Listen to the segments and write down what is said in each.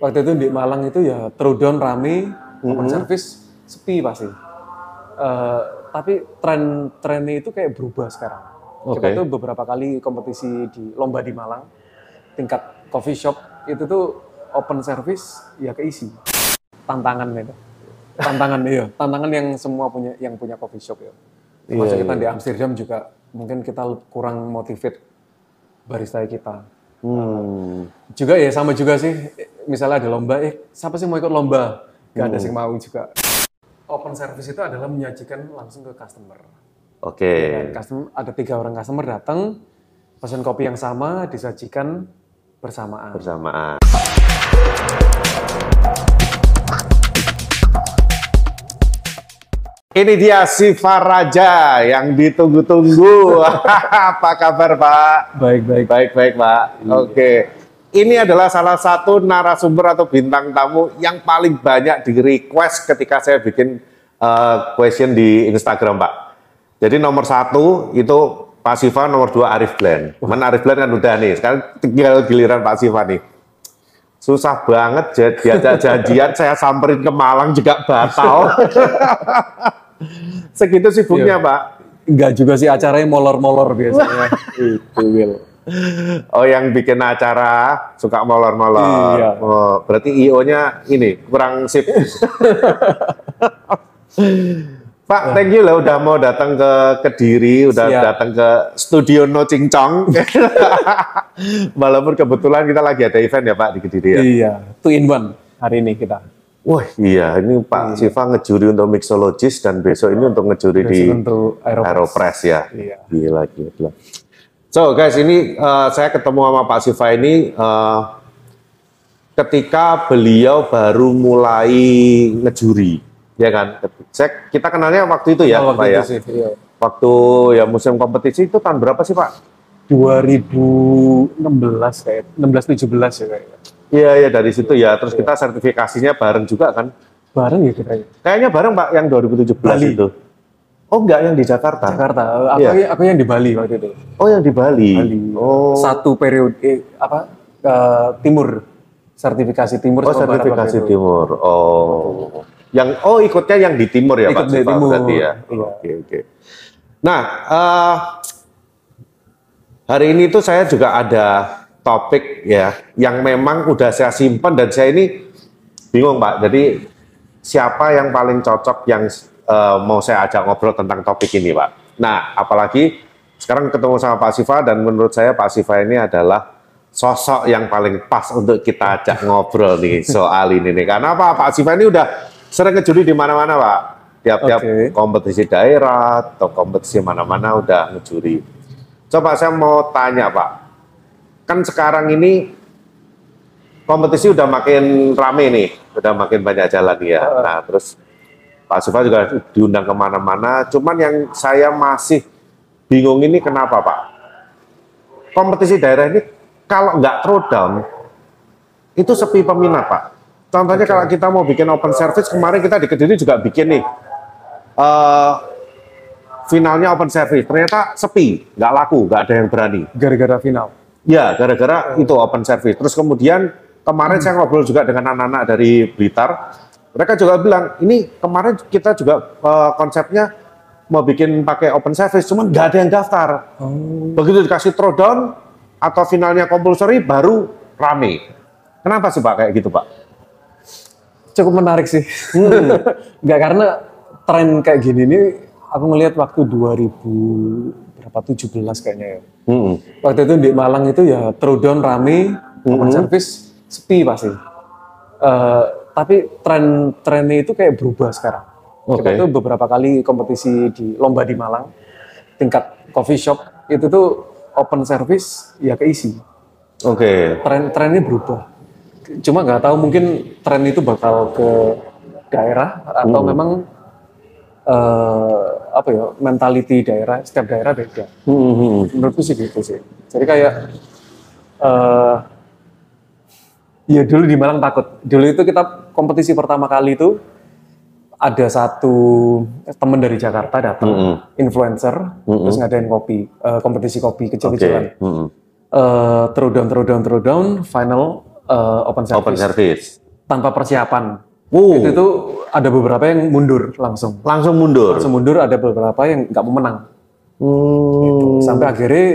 waktu itu di Malang itu ya throwdown rame, open service sepi pasti. Eh, tapi tren trennya itu kayak berubah sekarang. Kita Oke. tuh beberapa kali kompetisi di lomba di Malang, tingkat coffee shop itu tuh open service ya keisi. Tantangan itu. Tantangan iya, tantangan yang semua punya yang punya coffee shop ya. Iya, kita di Amsterdam juga mungkin kita kurang motivate barista kita Hmm. juga ya sama juga sih misalnya ada lomba eh siapa sih mau ikut lomba gak ada sih mau juga open service itu adalah menyajikan langsung ke customer Oke. Dan customer ada tiga orang customer datang pesan kopi yang sama disajikan bersamaan Bersamaan. Ini dia Siva Raja yang ditunggu-tunggu. Apa kabar Pak? baik baik Baik, baik Pak. Oke. Ini adalah salah satu narasumber atau bintang tamu yang paling banyak di request ketika saya bikin eh, question di Instagram Pak. Jadi nomor satu itu Pak Siva, nomor dua Arif Glenn. Mana Arif Glenn kan udah nih, sekarang tinggal giliran Pak Siva nih. Susah banget diajak janjian, saya samperin ke Malang juga batal. Segitu sibuknya Pak. enggak juga sih acaranya molor-molor biasanya itu Will Oh yang bikin acara suka molor-molor. Iya. Oh, berarti IO-nya ini kurang sip. Pak, thank you lah udah mau datang ke Kediri, udah Siap. datang ke studio No Cincong. Walaupun kebetulan kita lagi ada event ya Pak di Kediri ya. iya two in one hari ini kita Wah iya, ini Pak Siva ngejuri untuk mixologist dan besok ini untuk ngejuri di Besok untuk Aeropress. Aeropress ya. Iya. Gila, gila, gila. So guys, ini eh, saya ketemu sama Pak Siva ini eh, ketika beliau baru mulai ngejuri, ya kan? Saya, kita kenalnya waktu itu ya, Oh, Pak waktu ya. itu sih, iya. Waktu ya musim kompetisi itu tahun berapa sih Pak? 2016 kayak 16 17 ya kayaknya. Iya, ya dari situ ya. Terus kita sertifikasinya bareng juga kan? Bareng ya kita ya. Kayaknya bareng Pak yang 2017 Bali. itu. Oh enggak yang di Jakarta. Jakarta. Aku, Iya. aku yang di Bali waktu itu. Oh yang di Bali. Bali. Oh. Satu periode eh, apa eh, timur sertifikasi timur Oh sertifikasi timur. Oh. Yang oh ikutnya yang di timur ya Ikut Pak di timur. berarti ya. Iya. Oke oke. Nah eh, hari ini tuh saya juga ada topik ya yang memang udah saya simpan dan saya ini bingung Pak. Jadi siapa yang paling cocok yang eh, mau saya ajak ngobrol tentang topik ini Pak. Nah apalagi sekarang ketemu sama Pak Siva dan menurut saya Pak Siva ini adalah sosok yang paling pas untuk kita ajak ngobrol nih soal ini nih. Karena apa? Pak Siva ini udah sering ngejuri di mana-mana Pak. Tiap-tiap Oke. kompetisi daerah atau kompetisi mana-mana udah ngejuri. Coba saya mau tanya Pak, kan sekarang ini kompetisi udah makin rame nih, udah makin banyak jalan ya. Nah terus Pak Siva juga diundang ke mana-mana. Cuman yang saya masih bingung ini kenapa Pak? Kompetisi daerah ini kalau nggak throwdown itu sepi peminat Pak. Contohnya kalau kita mau bikin open service kemarin kita di Kediri juga bikin nih. eh finalnya open service ternyata sepi, nggak laku, nggak ada yang berani. Gara-gara final. Ya, gara-gara itu open service. Terus kemudian kemarin saya ngobrol juga dengan anak-anak dari Blitar. Mereka juga bilang, ini kemarin kita juga eh, konsepnya mau bikin pakai open service, cuman nggak ada yang daftar. Begitu dikasih throwdown atau finalnya compulsory baru rame. Kenapa sih Pak kayak gitu Pak? Cukup menarik sih. Enggak karena tren kayak gini ini aku ngelihat waktu 2000 berapa 17 kayaknya ya. Hmm. Waktu itu di Malang itu ya throwdown rame, open service sepi pasti. Eh, tapi tren trennya itu kayak berubah sekarang. Kita Oke. tuh beberapa kali kompetisi di lomba di Malang, tingkat coffee shop itu tuh open service ya keisi. Oke. Tren trennya berubah. Cuma nggak tahu mungkin tren itu bakal ke daerah atau memang eh, apa ya mentality daerah setiap daerah beda Hmm, hmm. menurutku sih gitu sih jadi kayak eh ya dulu di Malang takut dulu itu kita kompetisi pertama kali itu ada satu temen dari Jakarta datang Mm-mm. influencer terus ngadain kopi eh, kompetisi kopi kecil-kecilan Hmm. eh throwdown throwdown throwdown final eh, open service Open service. tanpa persiapan. Oh, Itu tuh ada beberapa yang mundur langsung. langsung mundur. Langsung mundur ada beberapa yang nggak mau menang. Hmm. Sampai akhirnya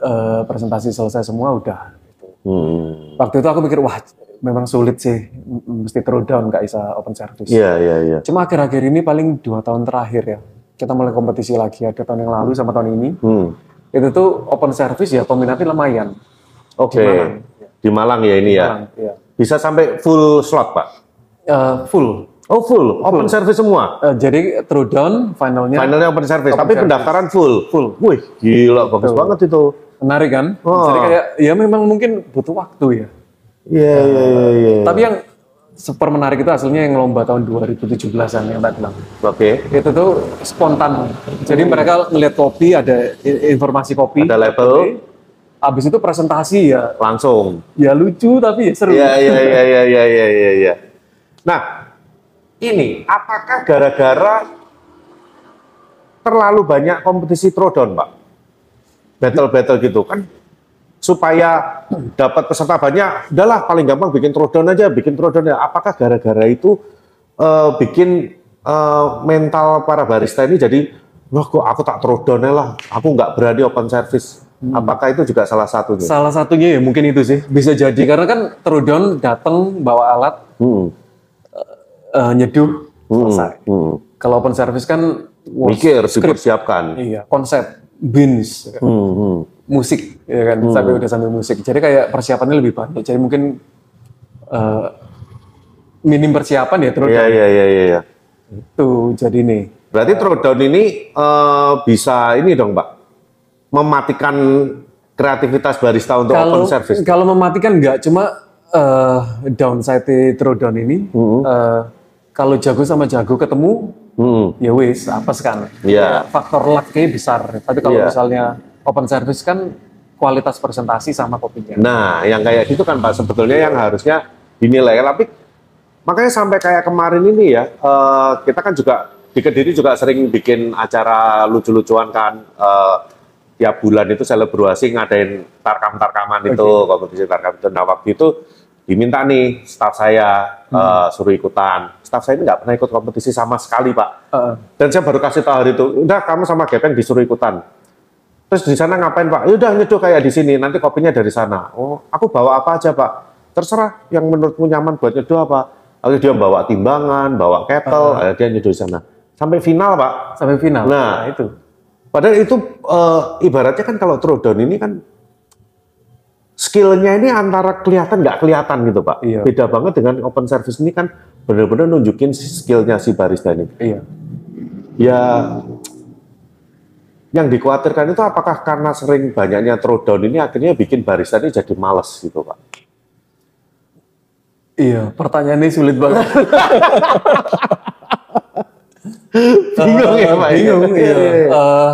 eh, presentasi selesai semua udah. Hmm. Waktu itu aku mikir wah memang sulit sih mesti throw down nggak bisa open service. Iya, iya, iya. Cuma akhir-akhir ini paling dua tahun terakhir ya kita mulai kompetisi lagi ada tahun yang lalu sama tahun ini Hmm. itu tuh open service ya peminatnya lumayan. Oke. Di Malang. Di Malang ya ini ya. Malang, iya. Bisa sampai full slot, Pak? Eh, full. Oh, full. Open service semua. Eh, jadi throwdown finalnya Finalnya open service, Open tapi service. pendaftaran full. full. Wih, gila bagus banget itu. Menarik kan? Oh. Jadi kayak ya memang mungkin butuh waktu ya. Iya, iya, iya, iya. Tapi yang super menarik itu hasilnya yang lomba tahun 2017-an yang tak bilang. Oke. Itu tuh spontan. Jadi mereka ngelihat kopi, ada informasi kopi. Ada label. Habis itu presentasi ya, Langsung. ya lucu tapi ya seru. Iya, iya, iya, iya, iya, iya, iya, iya. Nah, ini apakah gara-gara terlalu banyak kompetisi throwdown, Pak? Battle-battle gitu kan supaya dapat peserta banyak, udahlah paling gampang bikin throwdown aja, bikin throwdown ya. Apakah gara-gara itu eh, bikin eh, mental para barista ini jadi, wah kok aku tak throwdown lah, aku nggak berani open service. Apakah itu juga salah satunya? Salah satunya ya mungkin itu sih. Bisa jadi karena kan throwdown datang bawa alat Hmm. eh, nyeduh selesai. Hmm. Kalau open service kan Mikir, dipersiapkan. Iya, konsep, beans, Hmm, hmm. Musik, ya kan, sampai udah sambil musik. Jadi kayak persiapannya lebih banyak. Jadi mungkin eh, minim persiapan ya terus Iya, iya, iya, iya. iya. itu jadi nih. Berarti throwdown ini eh, bisa ini dong, Pak, mematikan kreativitas barista untuk Kalau open service. kalau mematikan nggak cuma eh, downside throwdown ini. eh, kalau jago sama jago ketemu, Hmm. ya wis apes kan. Iya. Faktor luck-nya besar. Tapi kalau Iya. misalnya open service kan kualitas presentasi sama kopinya. Nah, yang kayak gitu kan, Pak, sebetulnya yang harusnya dinilai. Tapi makanya sampai kayak kemarin ini ya, eh, kita kan juga di Kediri juga sering bikin acara lucu-lucuan kan. eh, tiap bulan itu selebrasi ngadain tarkam-tarkaman itu, kompetisi tarkam itu. Nah, waktu itu diminta nih staff saya eh, suruh ikutan. Staff saya ini nggak pernah ikut kompetisi sama sekali, Pak. Heeh. Dan saya baru kasih tahu hari itu, udah kamu sama Gepeng disuruh ikutan. Terus di sana ngapain Pak? Ya udah nyeduh kayak di sini, nanti kopinya dari sana. Oh, aku bawa apa aja Pak? Terserah yang menurutmu nyaman buat nyeduh apa. Lalu dia bawa timbangan, bawa kettle, akhirnya dia nyeduh di sana. Sampai final Pak. sampai final. Nah. itu. Padahal itu eh, ibaratnya kan kalau throwdown ini kan skillnya ini antara kelihatan nggak kelihatan gitu Pak. Iya. Beda banget dengan open service ini kan benar-benar nunjukin skillnya si barista ini. Iya. Ya, yang dikhawatirkan itu apakah karena sering banyaknya throwdown ini akhirnya bikin barista ini jadi males gitu Pak? Iya, pertanyaannya sulit banget. Bingung ya Pak? Bingung, Iya. Eh,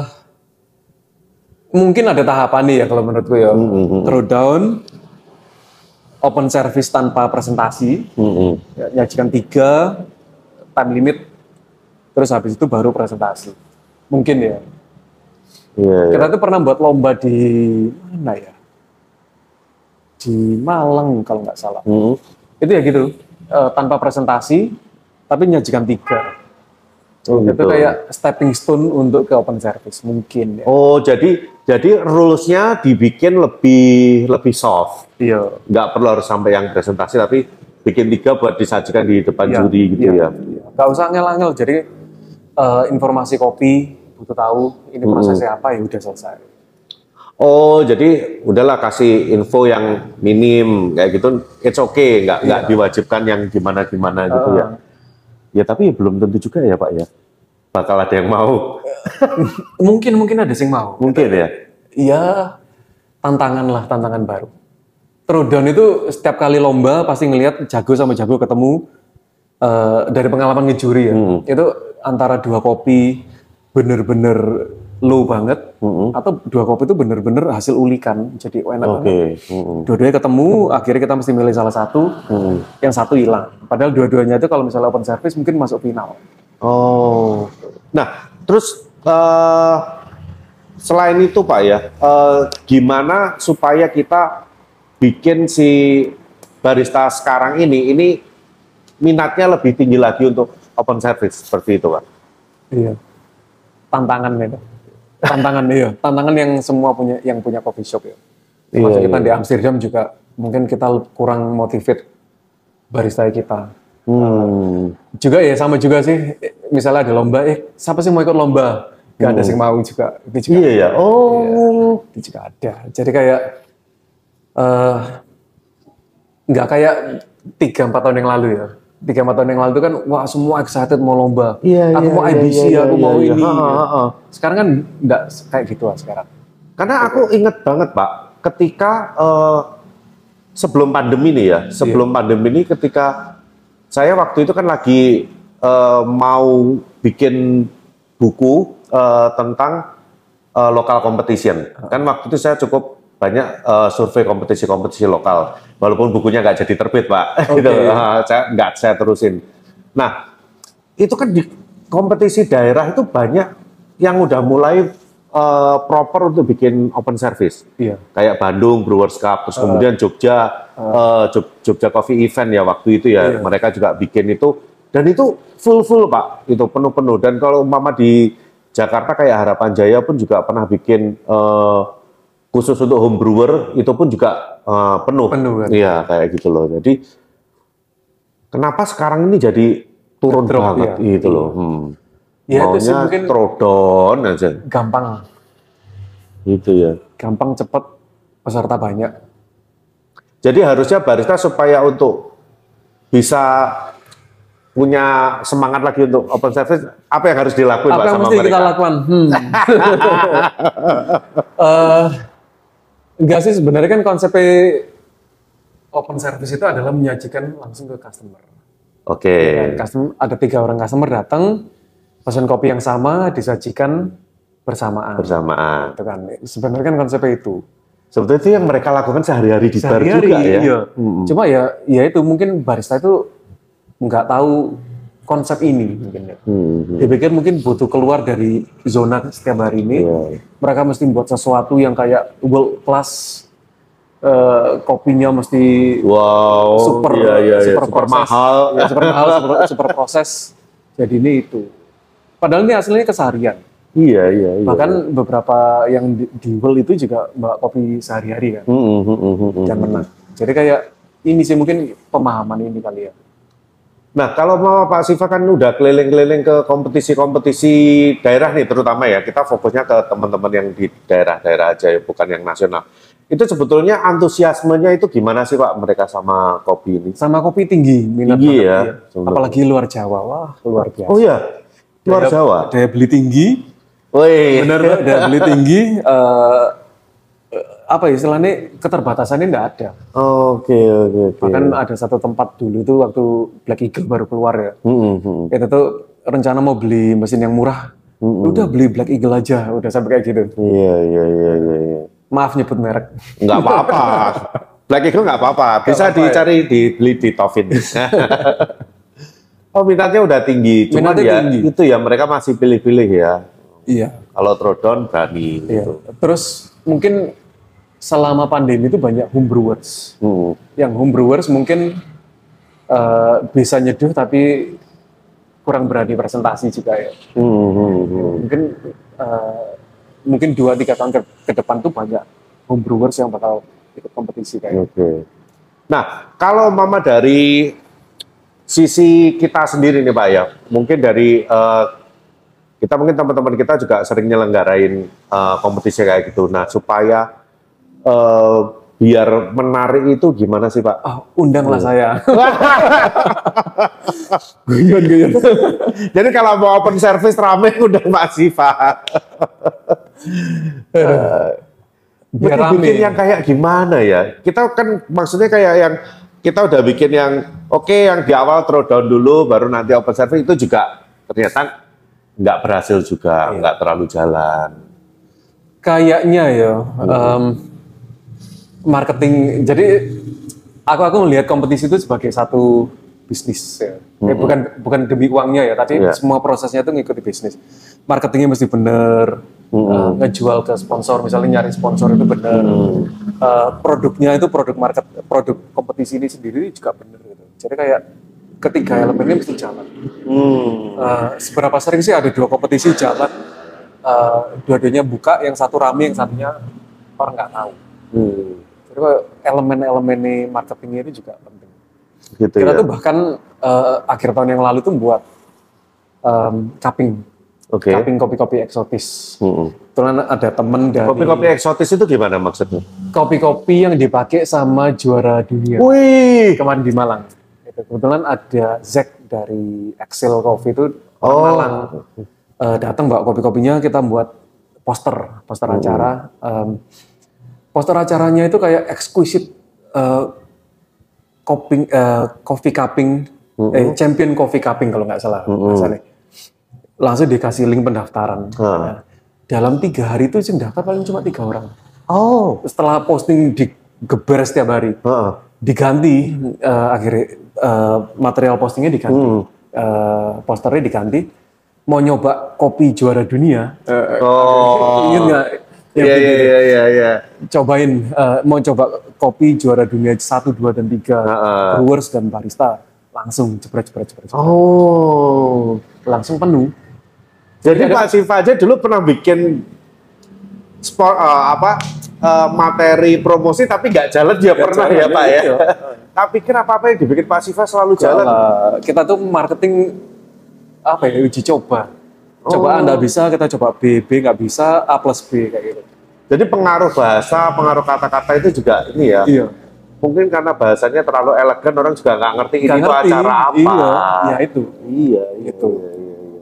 mungkin ada tahapan nih ya kalau menurutku ya. Hmm, Throwdown, open service tanpa presentasi, Mm-mm. ya, nyajikan tiga, time limit, terus habis itu baru presentasi. Mungkin ya. Iya, iya. Kita tuh pernah buat lomba di mana ya? Di Malang kalau nggak salah. Mm-mm. Itu ya gitu, eh, tanpa presentasi, tapi nyajikan tiga. Oh, Itu gitu. kayak stepping stone untuk ke open service mungkin ya. Oh, jadi jadi rules-nya dibikin lebih lebih soft. Iya. Nggak perlu harus sampai yang presentasi, tapi bikin tiga buat disajikan di depan Iya, juri gitu iya, ya. iya. Nggak usah ngel-ngel. Jadi eh, informasi kopi butuh tahu ini prosesnya apa ya udah selesai. Oh, jadi udahlah kasih info yang minim kayak gitu, it's okay, nggak nggak diwajibkan yang gimana gimana gitu ya. Ya tapi belum tentu juga ya Pak ya. Bakal ada yang mau, Mungkin mungkin ada yang mau. mungkin ya. Iya, tantangan lah, tantangan baru. Throwdown itu setiap kali lomba pasti ngelihat jago sama jago ketemu eh, dari pengalaman ngejuri ya. Itu antara dua kopi bener-bener low banget atau dua kopi itu bener-bener hasil ulikan. Jadi enak Oke. banget. Mm-mm. Dua-duanya ketemu, akhirnya kita mesti milih salah satu, yang satu hilang. Padahal dua-duanya itu kalau misalnya open service mungkin masuk final. Oh. Nah, terus eh, selain itu Pak ya, eh, gimana supaya kita bikin si barista sekarang ini ini minatnya lebih tinggi lagi untuk open service seperti itu pak. Iya. Tantangan itu. Tantangan iya. Tantangan yang semua punya yang punya coffee shop ya. Termasuk Iya, kita iya. di Amsterdam juga mungkin kita kurang motivate barista kita. Hmm. Juga ya sama juga sih. Misalnya ada lomba, eh siapa sih mau ikut lomba? Gak ada yang mau juga. Itu juga Iya ya. Oh. itu juga ada. Jadi kayak eh nggak kayak tiga empat tahun yang lalu ya. Tiga empat tahun yang lalu itu kan wah semua excited mau lomba. Iya, aku iya, mau iya, IBC, iya, aku iya, mau iya. ini. Ha, ha, ha. Sekarang kan nggak kayak gitu lah sekarang. Karena aku inget banget Pak, ketika eh, sebelum pandemi nih ya, sebelum pandemi ini ketika saya waktu itu kan lagi eh, mau bikin buku eh, tentang eh, lokal competition. Kan waktu itu saya cukup banyak eh, survei kompetisi-kompetisi lokal, walaupun bukunya nggak jadi terbit Pak, Oke. gitu. Eh, saya nggak saya terusin. Nah, itu kan di kompetisi daerah itu banyak yang udah mulai eh, proper untuk bikin open service. Iya. Kayak Bandung Brewers Cup, terus kemudian Jogja eh, Jog- Jogja Coffee Event ya waktu itu ya, Iya. mereka juga bikin itu dan itu full full pak, itu penuh penuh. Dan kalau mama di Jakarta kayak Harapan Jaya pun juga pernah bikin eh, khusus untuk home brewer itu pun juga eh, penuh. Penuh, kan? Iya kayak gitu loh. Jadi kenapa sekarang ini jadi turun Drop, banget iya. gitu loh. Hmm. Ya, itu sih Maunya mungkin- throwdown aja Gampang, gitu ya. gampang cepet peserta banyak. Jadi harusnya barista supaya untuk bisa punya semangat lagi untuk open service, apa yang harus dilakuin Apa Pak yang sama mesti mereka? kita lakukan? Hmm. Eh, enggak sih sebenarnya kan konsep open service itu adalah menyajikan langsung ke customer. Oke, Dan customer ada tiga orang customer datang, pesan kopi yang sama disajikan bersamaan. bersamaan. Itu kan sebenarnya kan konsepnya itu. Sebetulnya itu yang mereka lakukan sehari-hari di bar Sehari-hari, juga ya. iya. Mm-mm. Cuma ya, ya itu mungkin barista itu nggak tahu konsep ini mungkin ya. Hmm, Dia pikir mungkin butuh keluar dari zona setiap hari ini. Iya. Mereka mesti buat sesuatu yang kayak world class, eh, kopinya mesti Wow, super, iya, iya, iya. super, super proses. mahal. Ya, super mahal, super, super proses. Jadi ini itu. Padahal ini aslinya keseharian. Iya, iya, iya. Bahkan beberapa yang di, di world itu juga mbak kopi sehari-hari kan. Hmm, hmm, hmm, hmm, hmm. dan menang. Jadi kayak ini sih mungkin pemahaman ini kali ya. Nah, kalau mau Pak Siva kan udah keliling-keliling ke kompetisi-kompetisi daerah nih, terutama ya, kita fokusnya ke teman-teman yang di daerah-daerah aja, ya, bukan yang nasional. Itu sebetulnya antusiasmenya itu gimana sih Pak mereka sama kopi ini? Sama kopi tinggi minat Tinggi ya, sebenarnya. Apalagi luar Jawa, wah luar biasa. Oh iya, luar Daya- Jawa. Daya beli tinggi, Wih, benar daya beli tinggi. eh, apa ya, istilahnya keterbatasannya nggak ada. Oke, oke, oke. Bahkan ada satu tempat dulu itu waktu Black Eagle baru keluar ya. Hmm, hmm, hmm. Itu tuh rencana mau beli mesin yang murah. Udah beli Black Eagle aja, udah sampai kayak gitu. Iya, iya, iya, iya. iya. Maaf nyebut merek. Nggak apa-apa. Black Eagle nggak apa-apa. Bisa ya. dicari dibeli di Tovin. oh minatnya udah tinggi. Minatnya ya tinggi. itu ya mereka masih pilih-pilih ya. Iya. Kalau throwdown berani Iya. gitu. Terus mungkin selama pandemi itu banyak homebrewers. Hmm. Yang homebrewers mungkin eh, bisa nyeduh tapi kurang berani presentasi juga ya. Hmm, hmm, hmm. Mungkin eh, mungkin dua tiga tahun ke, ke depan tuh banyak homebrewers yang bakal ikut kompetisi kayak. Oke. Nah, kalau mama dari sisi kita sendiri nih Pak ya, mungkin dari eh, kita mungkin teman-teman kita juga sering nyelenggarain eh, kompetisi kayak gitu. Nah, supaya eh, biar menarik itu gimana sih Pak? Ah, undanglah saya. Guyon, guyon. Jadi kalau mau open service rame udah Pak Siva. Biar Bikin, rame. bikin yang kayak gimana ya? Kita kan maksudnya kayak yang kita udah bikin yang oke yang di awal throwdown dulu baru nanti open service itu juga ternyata nggak berhasil juga, nggak terlalu jalan. Kayaknya ya em, marketing. Jadi aku aku melihat kompetisi itu sebagai satu bisnis ya. Ya, bukan bukan demi uangnya ya, tapi Iya. semua prosesnya itu ngikuti bisnis. marketingnya mesti bener, eh, ngejual ke sponsor, misalnya nyari sponsor itu bener, Eh, produknya itu produk market, produk kompetisi ini sendiri juga bener gitu. Jadi kayak ketiga elemen ini mesti jalan. Hmm. Eh, seberapa sering sih ada dua kompetisi jalan, eh, dua-duanya buka, yang satu rame, yang satunya orang nggak tahu. Hmm. Elemen-elemen marketingnya ini juga penting. Gitu Kita ya. tuh bahkan eh, akhir tahun yang lalu tuh buat em, cupping, Oke. cupping kopi-kopi eksotis. Hmm. Kebetulan ada temen dari Kopi-kopi eksotis itu gimana maksudnya? kopi-kopi yang dipakai sama juara dunia Wih. kemarin di Malang. Kebetulan ada Zack dari Excel Coffee itu Oh. Malang Eh, datang bawa kopi-kopinya kita buat poster, poster acara. Em, poster acaranya itu kayak exquisite eh, kopi eh, coffee cupping, eh, champion coffee cupping kalau nggak salah bahasanya. Langsung dikasih link pendaftaran. Ah. Nah, dalam tiga hari itu sih daftar paling cuma tiga orang. Oh. Setelah posting digeber setiap hari, Heeh. diganti eh, akhirnya eh, material postingnya diganti, Hmm. Eh, posternya diganti. Mau nyoba kopi juara dunia, eh, Oh. ingat nggak? Iya iya iya iya iya. cobain eh, mau coba kopi juara dunia 1, 2, dan 3 Heeh. brewers dan barista langsung jepret jepret jepret. Oh. langsung penuh Jadi Pak Siva aja dulu pernah bikin sport eh, apa eh, materi promosi tapi nggak jalan dia pernah jalan, ya Pak ya. iya. tak pikir apa apa yang dibikin Pak Siva selalu jalan. Eh, kita tuh marketing apa ya uji coba coba Oh. anda bisa kita coba B B nggak bisa A plus B kayak gitu Jadi pengaruh bahasa, pengaruh kata-kata itu juga ini ya. iya Mungkin karena bahasanya terlalu elegan orang juga nggak ngerti ini nggak tuh ngerti acara apa. iya ya itu Iya, Gitu. Iya, iya, iya.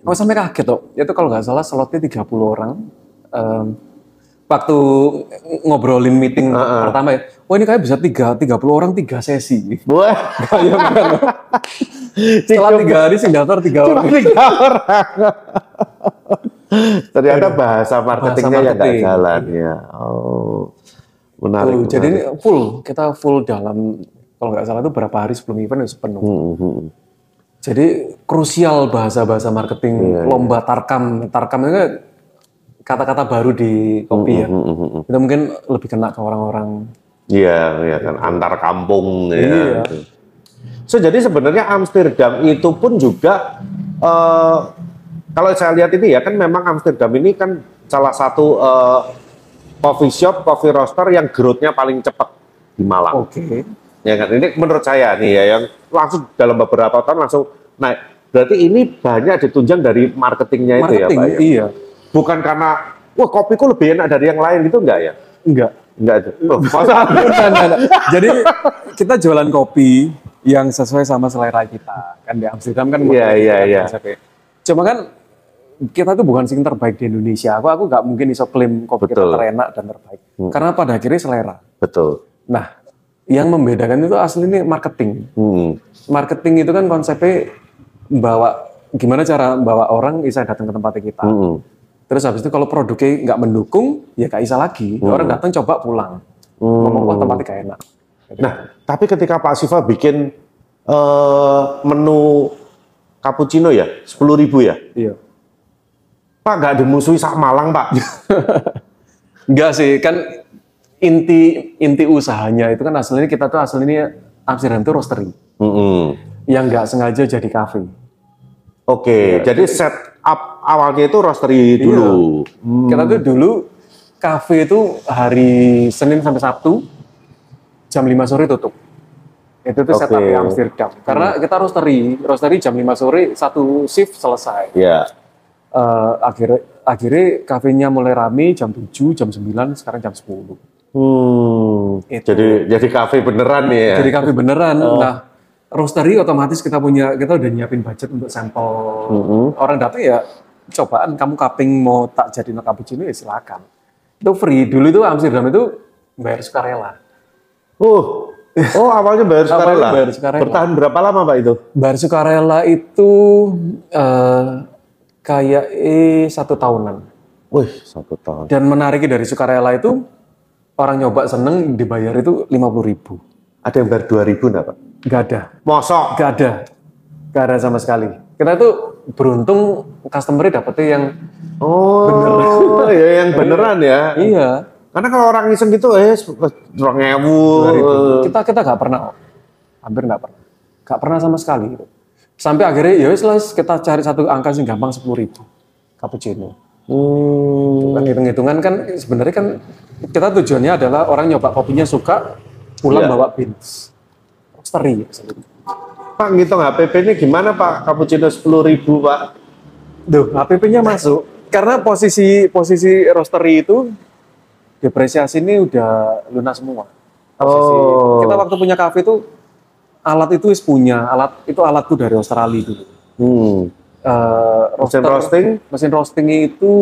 Oh sampai kaget tuh. Itu kalau nggak salah slotnya 30 orang. Em, waktu ngobrolin meeting Heeh. pertama ya, wah ini kayak bisa tiga, 30 orang tiga sesi. Wah, Bayangkan. Setelah tiga hari sing daftar tiga cuma orang. tiga orang. Ternyata bahasa marketingnya yang nggak marketing. jalan ya. Oh, menarik. Jadi menarik. ini full, kita full dalam kalau nggak salah itu berapa hari sebelum event itu penuh. Hmm, hmm. Jadi krusial bahasa-bahasa marketing Iya, lomba tarkam. Tarkam itu kan kata-kata baru di kopi ya. Hmm, hmm, hmm. Itu mungkin lebih kena ke orang-orang Iya, iya kan antar kampung Iya. ya. So jadi sebenarnya Amsterdam itu pun juga eh, kalau saya lihat ini ya kan memang Amsterdam ini kan salah satu eh, coffee shop, coffee roaster yang growth-nya paling cepat di Malang. Oke. Ya kan ini menurut saya nih ya yang langsung dalam beberapa tahun langsung naik. Berarti ini banyak ditunjang dari marketingnya itu ya Marketing, Pak ya. Bukan karena wah kopiku lebih enak dari yang lain gitu enggak ya? Enggak. Enggak aja. Masa? Enggak, enggak, enggak. Jadi kita jualan kopi yang sesuai sama selera kita. Kan di Amsterdam kan Iya, iya, iya. Cuma kan kita tuh bukan sing terbaik di Indonesia. Aku aku nggak mungkin iso klaim kopi kita Betul. terenak dan terbaik. Karena pada akhirnya selera. Betul. Nah, yang membedakan itu asli ini marketing. Hmm. Marketing itu kan konsepnya bawa gimana cara bawa orang bisa datang ke tempat kita. Hmm. Terus habis itu kalau produknya nggak mendukung, ya nggak bisa lagi. Hmm. Orang datang coba pulang. Ngomong, wah tempatnya gak enak. Nah, tapi ketika Pak Siva bikin eh, menu cappuccino ya, 10.000 ribu ya, Iya. Pak nggak dimusuhi sak Malang Pak. Enggak sih, kan inti inti usahanya itu kan aslinya kita tuh aslinya Amsterdam itu roastery Mm-mm. yang nggak sengaja jadi cafe. Oke, jadi set up awalnya itu roastery dulu. Kita tuh dulu cafe itu hari Senin sampai Sabtu jam 5 sore tutup. Itu tuh setup Oke. di Amsterdam. Karena kita roastery, roastery jam 5 sore satu shift selesai. Ya. Eh, akhirnya akhirnya kafenya mulai rame jam 7, jam 9, sekarang jam 10. Hmm. Itu. Jadi jadi kafe beneran ya. Jadi kafe beneran. Oh. Nah, roastery otomatis kita punya kita udah nyiapin budget untuk sampel. Mm-hmm. Orang datang ya cobaan kamu cupping mau tak jadi cappuccino ya silakan. Itu free. Dulu itu Amsterdam itu bayar sukarela. Oh. Oh, awalnya bayar sukarela. Bayar sukarela. Bertahan berapa lama Pak itu? Bayar sukarela itu eh, kayak eh, satu tahunan. Wih, satu tahun. Dan menariknya dari sukarela itu orang nyoba seneng dibayar itu 50.000 ribu. Ada yang bayar 2000 enggak Pak? Gak ada. Mosok. Gak ada. Gak ada sama sekali. Kita tuh beruntung customer dapetnya yang Oh, ya yang beneran ya. iya Karena kalau orang iseng gitu, eh, orang ewu. 2000. kita kita nggak pernah hampir nggak pernah nggak pernah sama sekali gitu. sampai akhirnya ya lah, kita cari satu angka sing gampang sepuluh ribu cappuccino Hmm. kan hitung-hitungan kan sebenarnya kan kita tujuannya adalah orang nyoba kopinya suka pulang Iya. bawa beans roastery ya. Pak ngitung HPP ini gimana Pak? Cappuccino 10.000 ribu Pak. Duh, HPP-nya masuk karena posisi posisi roastery itu depresiasi ini udah lunas semua. Posisi. Oh. Kita waktu punya kafe itu alat itu wis punya, alat itu alatku dari Australia dulu. Hmm. Eh, Mesin roaster- roasting? Mesin roasting itu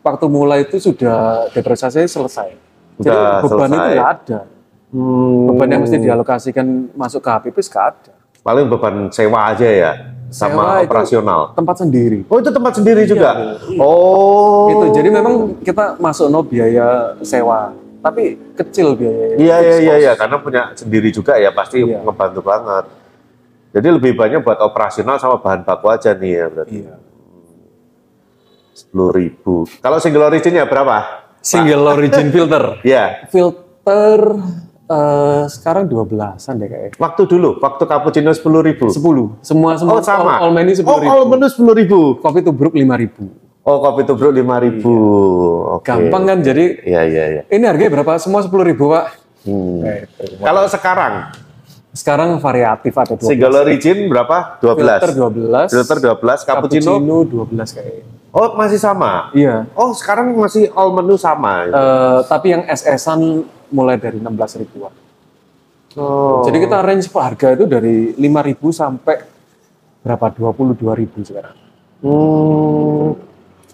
waktu mulai itu sudah depresiasi selesai. Jadi Udah beban itu selesai. nggak ada. Hmm. Beban yang mesti dialokasikan masuk ke HPP nggak ada. Paling beban sewa aja ya, sama Sewa operasional. Tempat sendiri. Oh itu tempat sendiri juga? iya. Oh. Itu jadi memang kita masuk no biaya sewa, tapi kecil biaya. Iya iya iya iya karena punya sendiri juga ya pasti Iya. ngebantu banget. Jadi lebih banyak buat operasional sama bahan baku aja nih ya berarti. Iya. Sepuluh ribu. Kalau single originnya berapa? Single origin filter. Ya, Filter eh, sekarang 12-an deh kayaknya. waktu dulu, waktu cappuccino sepuluh ribu. 10. Semua semua Oh sama. all, all menu 10 oh, all menu sepuluh ribu. Kopi tubruk 5 ribu. Oh kopi tubruk lima ribu. Oke. Gampang kan jadi Iya iya iya. ini harganya berapa? Semua 10 ribu pak. Hmm. Nah, itu. Kalau sekarang Sekarang variatif ada 12. single origin berapa? 12. Filter 12. Filter 12, cappuccino. Cappuccino 12 kayaknya. Oh masih sama. Iya. Oh sekarang masih all menu sama. Eh, tapi yang SS-an mulai dari 16 ribuan. Oh. Jadi kita range harga itu dari 5.000 sampai berapa? 22.000 sekarang. Hmm.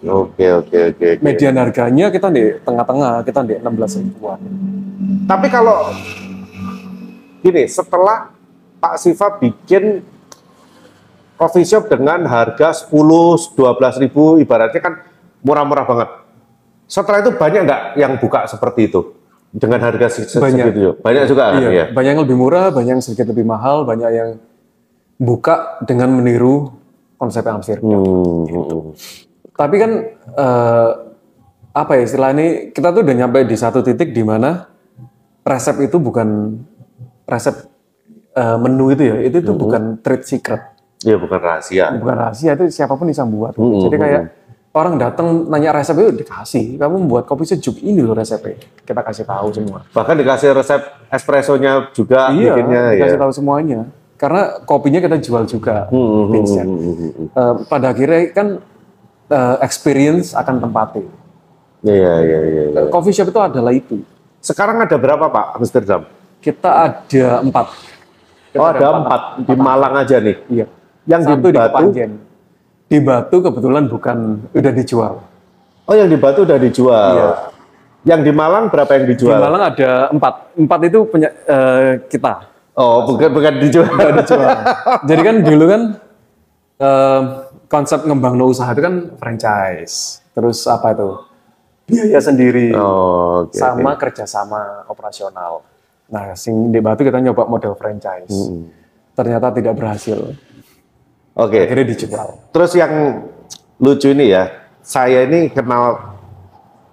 Oke oke oke. oke. Median harganya kita di tengah-tengah, kita di 16 ribuan. Tapi kalau gini, setelah Pak Siva bikin coffee shop dengan harga 10, 12 ribu, ibaratnya kan murah-murah banget. Setelah itu banyak nggak yang buka seperti itu? Dengan harga se- Banyak. segitu? Banyak juga? Iya, ya? banyak yang lebih murah, banyak yang sedikit lebih mahal, banyak yang buka dengan meniru konsep Amsterdam. Hmm, hmm, hmm. Tapi kan eh, apa ya istilah ini kita tuh udah nyampe di satu titik di mana resep itu bukan resep eh, menu itu ya, itu tuh bukan trade secret, Iya bukan rahasia. bukan rahasia itu siapa pun bisa buat. Hmm, Jadi hmm, kayak orang datang nanya resep itu dikasih, kamu membuat kopi sejuk ini loh resepnya, kita kasih tahu semua. Bahkan dikasih resep espressonya juga iya, bikinnya ya. dikasih tahu semuanya. Karena kopinya kita jual juga, Hmm, hmm, hmm, beansnya. hmm, hmm, hmm. Eh, pada akhirnya kan eh, experience akan tempatnya. Iya iya iya. iya. Coffee shop itu adalah itu. Sekarang ada berapa Pak Amsterdam? Kita ada empat. Kita Oh ada empat di Malang aja nih. Iya. Yang di Satu di Batu? Kepanjen. Di Batu kebetulan bukan udah dijual. Oh yang di Batu udah dijual. Iya. Yang di Malang berapa yang Di dijual? Malang ada empat. Empat itu punya eh, kita. Oh bukan bukan dijual. Udah dijual. Jadi kan dulu kan eh, konsep ngembang usaha itu kan franchise. Terus apa itu? Biaya sendiri. Oh oke. sama kerjasama operasional. Nah, sing di Batu kita nyoba model franchise. Hmm. Ternyata tidak berhasil. Oke. Akhirnya dijual. Terus yang lucu ini ya, saya ini kenal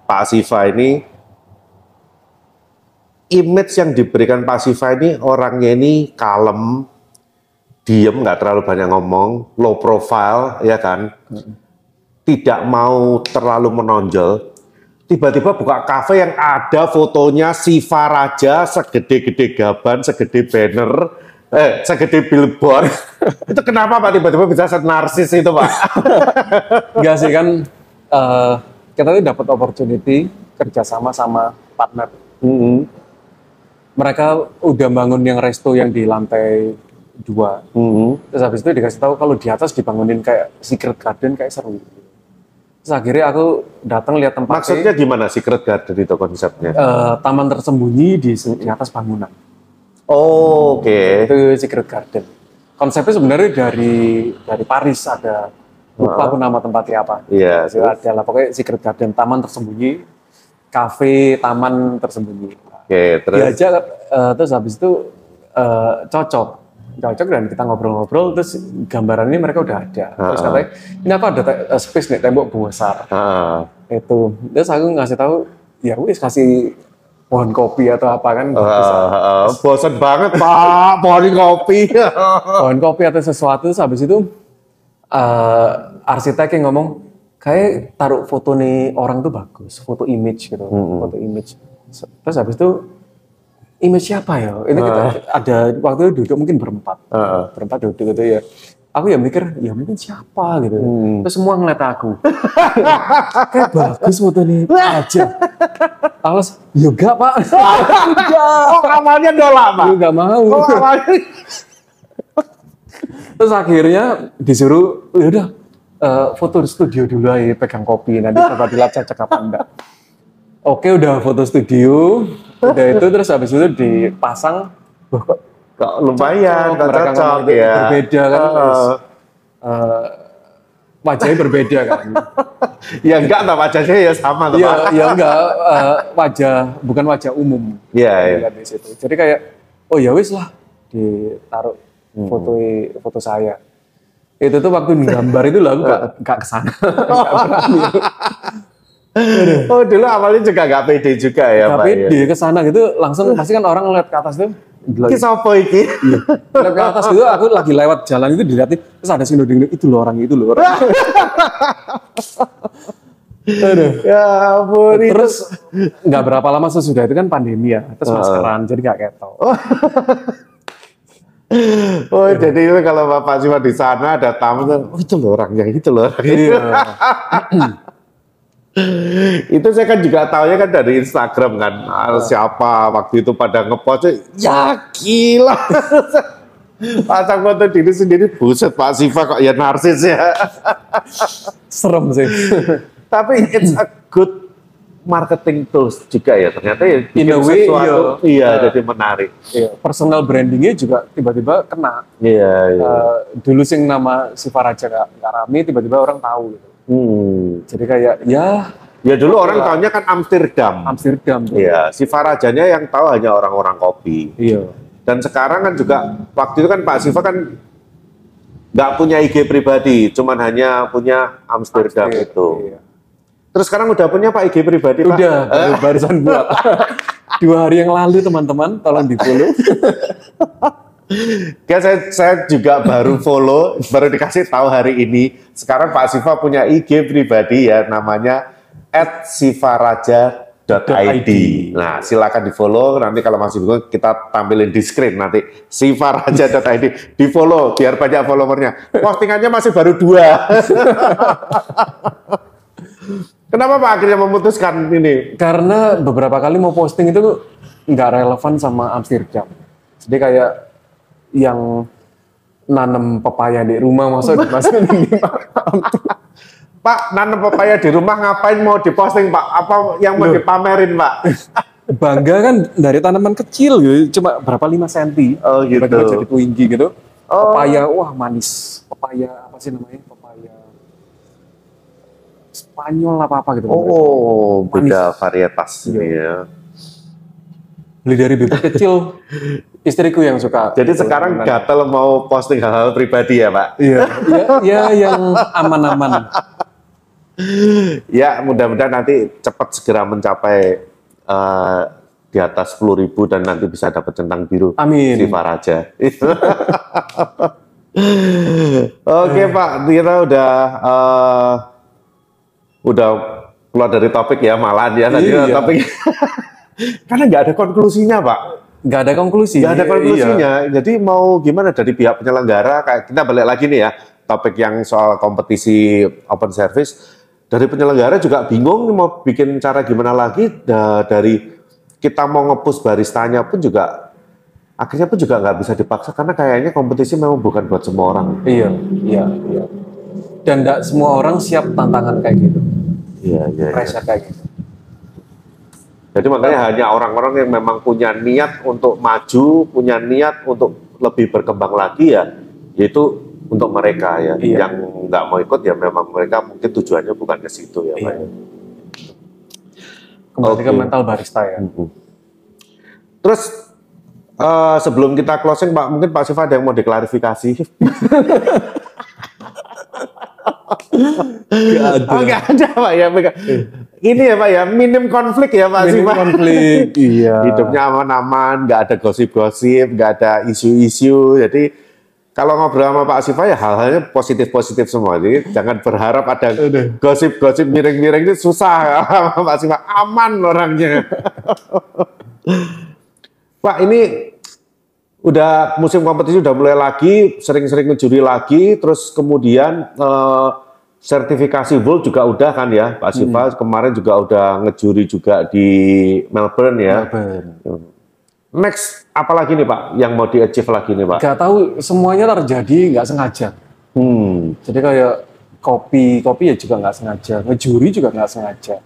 Pak Siva ini image yang diberikan Pak Siva ini orangnya ini kalem, diem, nggak terlalu banyak ngomong, low profile, ya kan? Tidak mau terlalu menonjol. Tiba-tiba buka kafe yang ada fotonya Siva Raja segede-gede gaban, segede banner, eh segede billboard. itu kenapa Pak tiba-tiba bisa narsis itu Pak? Enggak sih kan eh, kita tuh dapat opportunity kerjasama sama partner. Mm-mm. Mereka udah bangun yang resto yang di lantai dua. Mm-mm. Terus habis itu dikasih tahu kalau di atas dibangunin kayak secret garden kayak seru. Terus akhirnya aku datang lihat tempatnya. Maksudnya gimana Secret Garden itu konsepnya? eh, taman tersembunyi di, di atas bangunan. Oh, Oke. itu Secret Garden. Konsepnya sebenarnya dari dari Paris ada lupa aku nama tempatnya apa. Iya. Itu ada lah pokoknya Secret Garden, taman tersembunyi, kafe, taman tersembunyi. Oke, terus Diajak eh, terus habis itu eh, cocok. cocok dan kita ngobrol-ngobrol terus gambaran ini mereka udah ada terus katanya ini aku ada eh, space nih tembok besar Ah, itu terus aku ngasih tahu ya wis kasih pohon kopi atau apa kan? Ah, bisa. ah, bosen banget pak, pohon kopi. pohon kopi atau sesuatu. Terus habis itu eh arsitek yang ngomong kayak taruh foto nih orang tuh bagus. Foto image gitu foto image. Terus habis itu image siapa ya? Ini kita ada waktu itu duduk mungkin berempat. Ah, berempat duduk gitu ya aku ya mikir ya mungkin siapa gitu Hmm. terus semua ngeliat aku kayak bagus foto nih aja alas ya enggak pak Oh, awalnya nolak pak. aku nggak mau Oh. Terus akhirnya disuruh, ya udah eh, foto di studio dulu aja, pegang kopi, nanti coba dilacak cocok apa enggak. Oke, udah foto studio, udah itu terus habis itu dipasang, Wah, kok Kok lumayan, Cocok, mereka cocok ya. berbeda kan, terus. eh, wajahnya berbeda kan. ya enggak, tak wajahnya ya sama Iya, ya enggak eh, wajah, bukan wajah umum. Iya, iya. Situ. Jadi kayak, oh ya wis lah, ditaruh foto foto saya. Itu tuh waktu gambar itu lah, aku nggak nggak ke sana. Berani. Oh dulu awalnya juga nggak pede juga ya pak. Tapi ya. di ke sana gitu langsung pasti kan orang ngeliat ke atas tuh. Lagi, siapa iki? ngeliat ke atas gitu, aku lagi lewat jalan itu dilihatin, terus ada sing nuding itu loh orang itu loh orang. Aduh. ya ampun. Terus nggak berapa lama sesudah itu kan pandemi ya, terus maskeran, jadi nggak ketok. Oh jadi itu kalau bapak cuma di sana ada tamu tuh, oh itu loh orangnya, itu loh orangnya. Iya. itu saya kan juga tahunya kan dari Instagram kan Ah, siapa waktu itu pada ngepost ya gila pasang foto diri sendiri buset Pak Siva kok ya narsis ya Serem sih. tapi it's a good marketing tools juga ya ternyata ya bikin In a way, sesuatu iya. iya Nah. jadi menarik Iya, personal brandingnya juga tiba-tiba kena. iya iya Eh, dulu sing nama Siva Raja nggak nggak rame, tiba-tiba orang tahu gitu. Hmm. Jadi kayak ya ya dulu orang tahunya kan Amsterdam Amsterdam. iya si Farajanya yang tahu hanya orang-orang kopi Iya. Dan sekarang kan juga waktu itu kan Pak Siva kan nggak punya IG pribadi, cuman hanya punya Amsterdam Amsterdam, itu. iya. Terus sekarang udah punya Pak IG pribadi Pak? Udah, baru barusan buat. Dua hari yang lalu teman-teman, tolong di follow. Ya, saya, saya juga baru follow, baru dikasih tahu hari ini. Sekarang Pak Siva punya IG pribadi ya, namanya @sivaraja.id. Nah, silakan di follow. Nanti kalau masih bingung kita tampilin di screen nanti sivaraja.id di follow biar banyak followernya. Postingannya masih baru dua. Kenapa Pak akhirnya memutuskan ini? Karena beberapa kali mau posting itu nggak relevan sama Amsterdam. Jadi kayak yang nanem pepaya di rumah masa dimasukin di Pak, nanam pepaya di rumah ngapain mau diposting Pak? Apa yang mau dipamerin Pak? bangga kan dari tanaman kecil gitu, cuma berapa 5 cm. Oh, gitu. Tiba-tiba jadi tinggi gitu. Oh. Pepaya, wah manis. Pepaya apa sih namanya? Pepaya Spanyol apa apa gitu. Oh, beda Manis. varietas ini ya. Beli dari bibit kecil. Istriku yang suka. Jadi sekarang gatel mau posting hal-hal pribadi ya Pak? Iya, ya, ya yang aman-aman. Ya, mudah-mudahan nanti cepat segera mencapai eh, di atas 10.000 dan nanti bisa dapat centang biru Amin. Siva Raja. Oke Pak, kita udah eh, udah keluar dari topik ya malahan ya tadi Iya. topik. Karena nggak ada konklusinya Pak. Nggak ada konklusi. Nggak ada Iya. konklusinya. Jadi mau gimana dari pihak penyelenggara? Kayak kita balik lagi nih ya topik yang soal kompetisi open service. Dari penyelenggara juga bingung mau bikin cara gimana lagi. Da- dari kita mau ngepus baristanya pun juga akhirnya pun juga nggak bisa dipaksa karena kayaknya kompetisi memang bukan buat semua orang. Iya, iya, iya. Dan nggak semua orang siap tantangan kayak gitu. Iya, iya. iya. Kayak gitu. Jadi makanya hanya orang-orang yang memang punya niat untuk maju, punya niat untuk lebih berkembang lagi ya, yaitu untuk mereka ya. Iya. Yang nggak mau ikut ya memang mereka mungkin tujuannya bukan ke situ ya, Pak. Iya. Kembali ke Oke. mental barista ya. Mhm. Terus Eh, sebelum kita closing, Pak, mungkin Pak Siva ada yang mau diklarifikasi. Nggak ada. Oh, nggak ada, Pak ya. Ini ya, Pak ya, minim konflik ya, Pak Minim Siva. konflik. Iya. Hidupnya aman-aman, nggak ada gosip-gosip, nggak ada isu-isu. Jadi kalau ngobrol sama Pak Siva ya hal-halnya positif-positif semua. Jadi jangan berharap ada gosip-gosip miring-miring itu susah sama Pak Siva. Aman orangnya. Pak ini udah musim kompetisi udah mulai lagi, sering-sering ngejuri lagi, terus kemudian eh, sertifikasi World juga udah kan ya, Pak Siva kemarin juga udah ngejuri juga di Melbourne ya. Melbourne. Next apalagi nih Pak yang mau di achieve lagi nih Pak? Gak tahu semuanya terjadi nggak sengaja. Hmm, Jadi kayak kopi, kopi ya juga nggak sengaja, ngejuri juga nggak sengaja.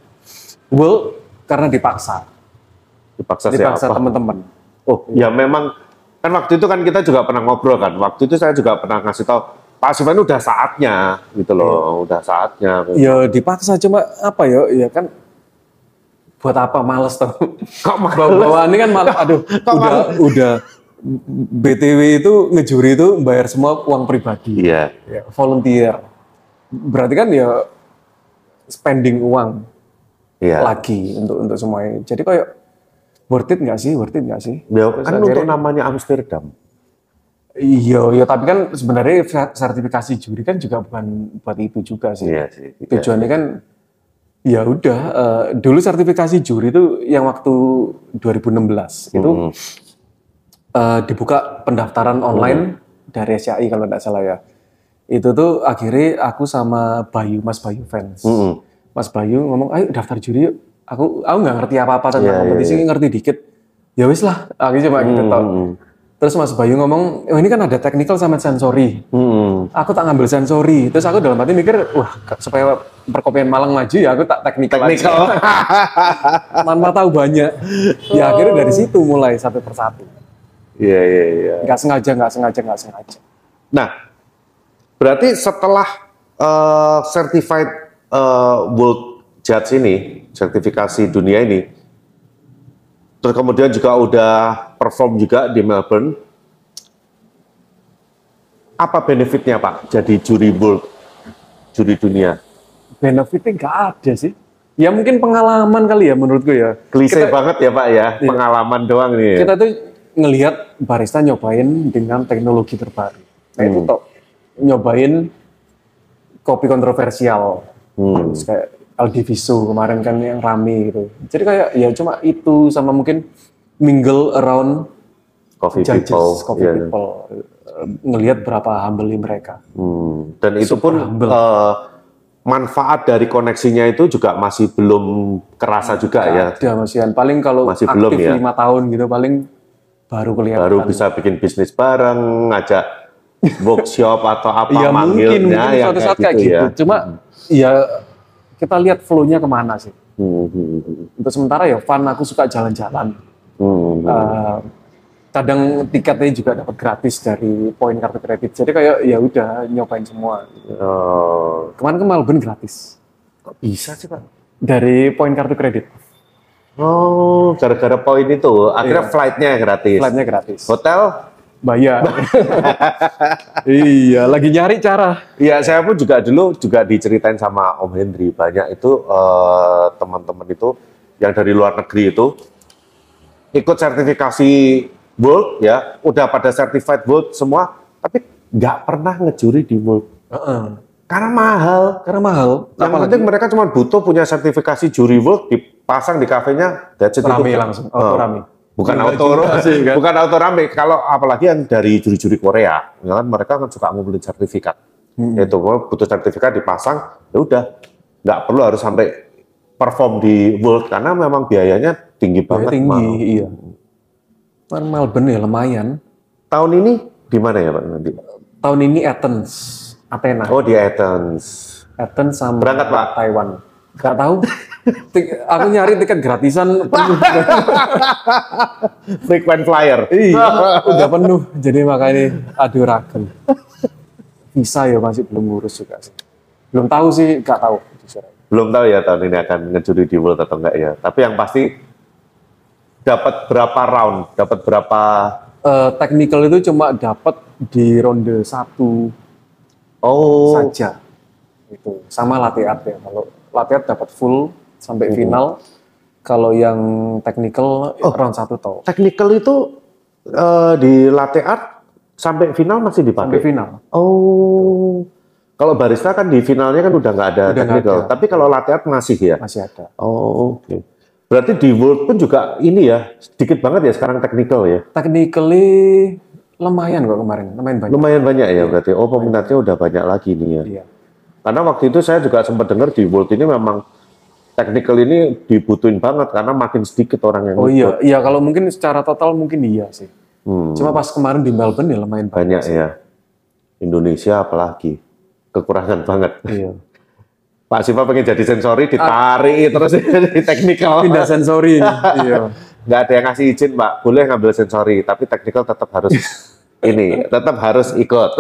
Well, karena dipaksa, dipaksa dipaksa siapa? teman-teman. Oh, ya memang kan waktu itu kan kita juga pernah ngobrol kan. Waktu itu saya juga pernah ngasih tahu Pak ini udah saatnya gitu loh, udah saatnya. Ya dipaksa cuma apa ya, ya kan buat apa males tuh. Kok males? Bawaannya kan malah, aduh, Kok udah, udah BTW itu ngejuri itu bayar semua uang pribadi, Iya. ya, volunteer. Berarti kan ya spending uang Iya. lagi untuk untuk semuanya. Jadi kayak worth it nggak sih? Worth it nggak sih? Ya, Terus kan akhirnya- untuk namanya Amsterdam. Iya, iya, tapi kan sebenarnya sertifikasi juri kan juga bukan buat itu juga sih. Iya sih. Iya. Tujuannya kan ya udah eh, dulu sertifikasi juri itu yang waktu 2016 itu Hmm. eh, dibuka pendaftaran online dari SCI kalau tidak salah ya. Itu tuh akhirnya aku sama Bayu, Mas Bayu fans. Hmm. Mas Bayu ngomong, ayo daftar juri yuk. Aku aku nggak ngerti apa-apa tentang Iya, iya, kompetisi, ngerti dikit. Ya wis lah, aku cuma gitu toh. Hmm. Terus Mas Bayu ngomong, oh ini kan ada technical sama sensori. Hmm. Aku tak ngambil sensori. Terus aku dalam hati mikir, wah supaya perkopian Malang maju ya aku tak Teknikal. aja. Tanpa tahu banyak. Ya akhirnya dari situ mulai satu persatu. Iya, iya, iya. Nggak sengaja, nggak sengaja, nggak sengaja. Nah, berarti setelah eh, certified eh, World Judge ini, sertifikasi dunia ini, terus kemudian juga udah perform juga di Melbourne, apa benefitnya Pak jadi juri World, juri dunia? Benefitnya nggak ada sih. Ya mungkin pengalaman kali ya menurutku ya. Klise Kita- banget ya Pak ya, pengalaman doang nih. ya. kita tuh ngelihat barista nyobain dengan teknologi terbaru. Nah itu toh nyobain kopi kontroversial. Hmm. Terus kayak Aldiviso kemarin kan yang rame gitu. Jadi kayak ya cuma itu sama mungkin mingle around Coffee judges, people, coffee iya. people. Ngelihat berapa humble mereka. Hmm, Dan itu Super pun humble. eh, manfaat dari koneksinya itu juga masih belum kerasa juga ya. Ada masihan. Paling kalau Masih aktif belum ya? lima tahun gitu paling baru kelihatan. baru bisa bikin bisnis bareng, ngajak workshop atau apa mungkin, manggilnya mungkin yang suatu saat kayak gitu. ya. Cuma ya kita lihat flow-nya ke mana sih. Hmm, hmm, Untuk sementara ya fun, aku suka jalan-jalan. hmm, hmm. Eh, kadang tiketnya juga dapat gratis dari poin kartu kredit. Jadi kayak ya udah nyobain semua. Oh, Kemarin ke Melbourne gratis kok bisa sih pak? dari poin kartu kredit. Oh, gara-gara poin itu, akhirnya Iya. flightnya gratis. Flightnya gratis. Hotel? Bayar. iya, lagi nyari cara. Iya, saya pun juga dulu juga diceritain sama Om Hendri banyak itu eh, teman-teman itu yang dari luar negeri itu ikut sertifikasi World ya, udah pada certified World semua, tapi nggak pernah ngejuri di World Heeh. karena mahal. Karena mahal. Yang apalagi penting mereka cuma butuh punya sertifikasi juri World dipasang di kafenya, that's it, rame langsung, auto Eh, rame. Bukan Enggak auto, sih, kan? bukan auto rame. Kalau apalagi yang dari juri-juri Korea, ya kan mereka kan suka ngumpulin sertifikat. Hmm. Itu butuh sertifikat dipasang, ya udah, nggak perlu harus sampai perform di World karena memang biayanya tinggi Biaya banget. tinggi, mahal. iya. Kan Melbourne ya lumayan. Tahun ini di mana ya Pak nanti? Tahun ini Athens, Athena. Oh di Athens. Athens sama Berangkat, Pak? Taiwan. Gak tahu. Tik- aku nyari tiket gratisan penuh. Frequent flyer. iya, udah penuh. Jadi makanya aduh ragu. Visa ya masih belum ngurus juga sih. Belum tahu sih, gak tahu. Belum tahu ya tahun ini akan ngejuri di World atau enggak ya. Tapi yang pasti dapat berapa round, dapat berapa Eh, technical itu cuma dapat di ronde satu Oh, saja. Itu sama latihan ya. Kalau latihan dapat full sampai final. Kalau yang technical round satu tau. technical itu eh, di latte art sampai final masih Sampai dipakai. final. Oh, kalau barista kan di finalnya kan udah nggak ada Udah technical. ada. Tapi kalau latte art masih ya. Masih ada. Oh, oke. Berarti di World pun juga ini ya, sedikit banget ya sekarang technical ya. Technically lumayan kok kemarin, lumayan banyak. Lumayan banyak ya berarti. Oh, peminatnya udah banyak lagi nih ya. Iya. Karena waktu itu saya juga sempat dengar di World ini memang technical ini dibutuhin banget karena makin sedikit orang yang Oh iya, iya kalau mungkin secara total mungkin iya sih. Hmm, Cuma pas kemarin di Melbourne ya lumayan banyak. banyak ya. Indonesia apalagi kekurangan banget. Iya. Pak Siva pengen jadi sensori ditarik terus di technical. Pindah sensori. iya. Nggak ada yang ngasih izin, Pak. Boleh ngambil sensori, tapi technical tetap harus ini, tetap harus ikut.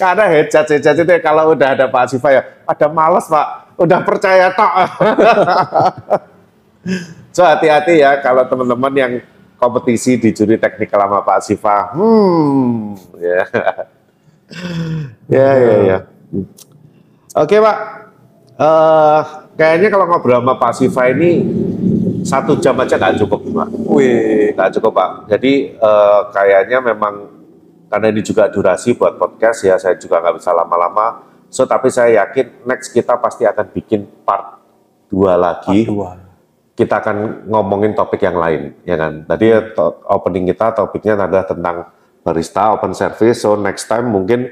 Karena headset headset itu ya, kalau udah ada Pak Siva ya, ada males Pak, udah percaya tok. so hati-hati ya kalau teman-teman yang kompetisi di juri teknikal sama Pak Siva, hmm, ya, ya, ya, ya. Oke Pak, Eh, kayaknya kalau ngobrol sama Pak Siva ini satu jam aja nggak cukup Pak. Wih, Nggak cukup Pak. Jadi eh, kayaknya memang karena ini juga durasi buat podcast ya, saya juga nggak bisa lama-lama. So tapi saya yakin next kita pasti akan bikin part 2 lagi. dua. Kita akan ngomongin topik yang lain, ya kan? Tadi to- opening kita topiknya adalah tentang barista open service. So next time mungkin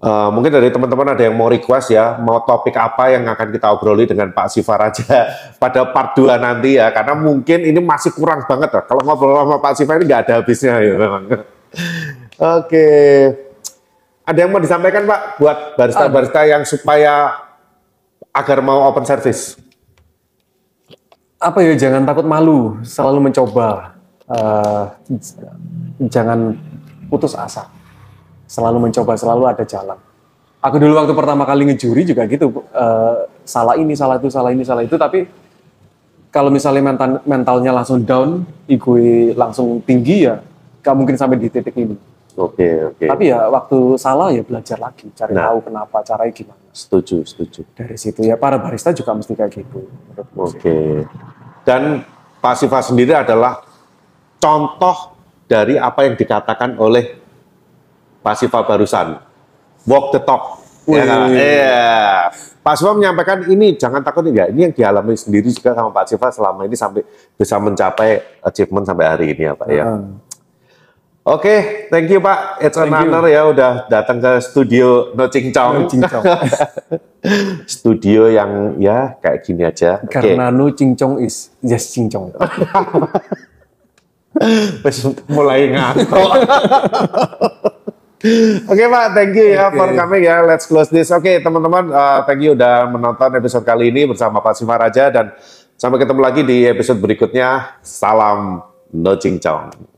eh, mungkin dari teman-teman ada yang mau request ya, mau topik apa yang akan kita obroli dengan Pak Siva Raja pada part 2 nanti ya, karena mungkin ini masih kurang banget lah. Kalau ngobrol sama Pak Siva ini nggak ada habisnya ya memang. Oke, ada yang mau disampaikan Pak buat barista-barista yang supaya agar mau open service? Apa ya, jangan takut malu, selalu mencoba. Eh, jangan putus asa. Selalu mencoba, selalu ada jalan. Aku dulu waktu pertama kali ngejuri juga gitu, eh, salah ini, salah itu, salah ini, salah itu, tapi kalau misalnya mental, mentalnya langsung down, ego langsung tinggi ya, gak mungkin sampai di titik ini. Oke, oke. Tapi ya waktu salah ya belajar lagi, cari Nah. tahu kenapa, caranya gimana. Setuju, setuju. Dari situ ya para barista juga mesti kayak gitu. Oke. Dan Pak Siva sendiri adalah contoh dari apa yang dikatakan oleh Pak Siva barusan. Walk the talk. Ya kan? Iya. Pak Siva menyampaikan ini jangan takut ya. Ini yang dialami sendiri juga sama Pak Siva selama ini sampai bisa mencapai achievement sampai hari ini ya Pak ya. Heeh. Oke, thank you Pak. It's an you. honor ya udah datang ke studio No Cincong. No Cincong. studio yang ya kayak gini aja. Karena no cincong is yes cincong. Mulai ngantuk. Oke Pak, thank you ya Oke. for coming ya. Let's close this. Oke teman-teman, uh, thank you udah menonton episode kali ini bersama Pak Siva Raja dan sampai ketemu lagi di episode berikutnya. Salam No Cincong.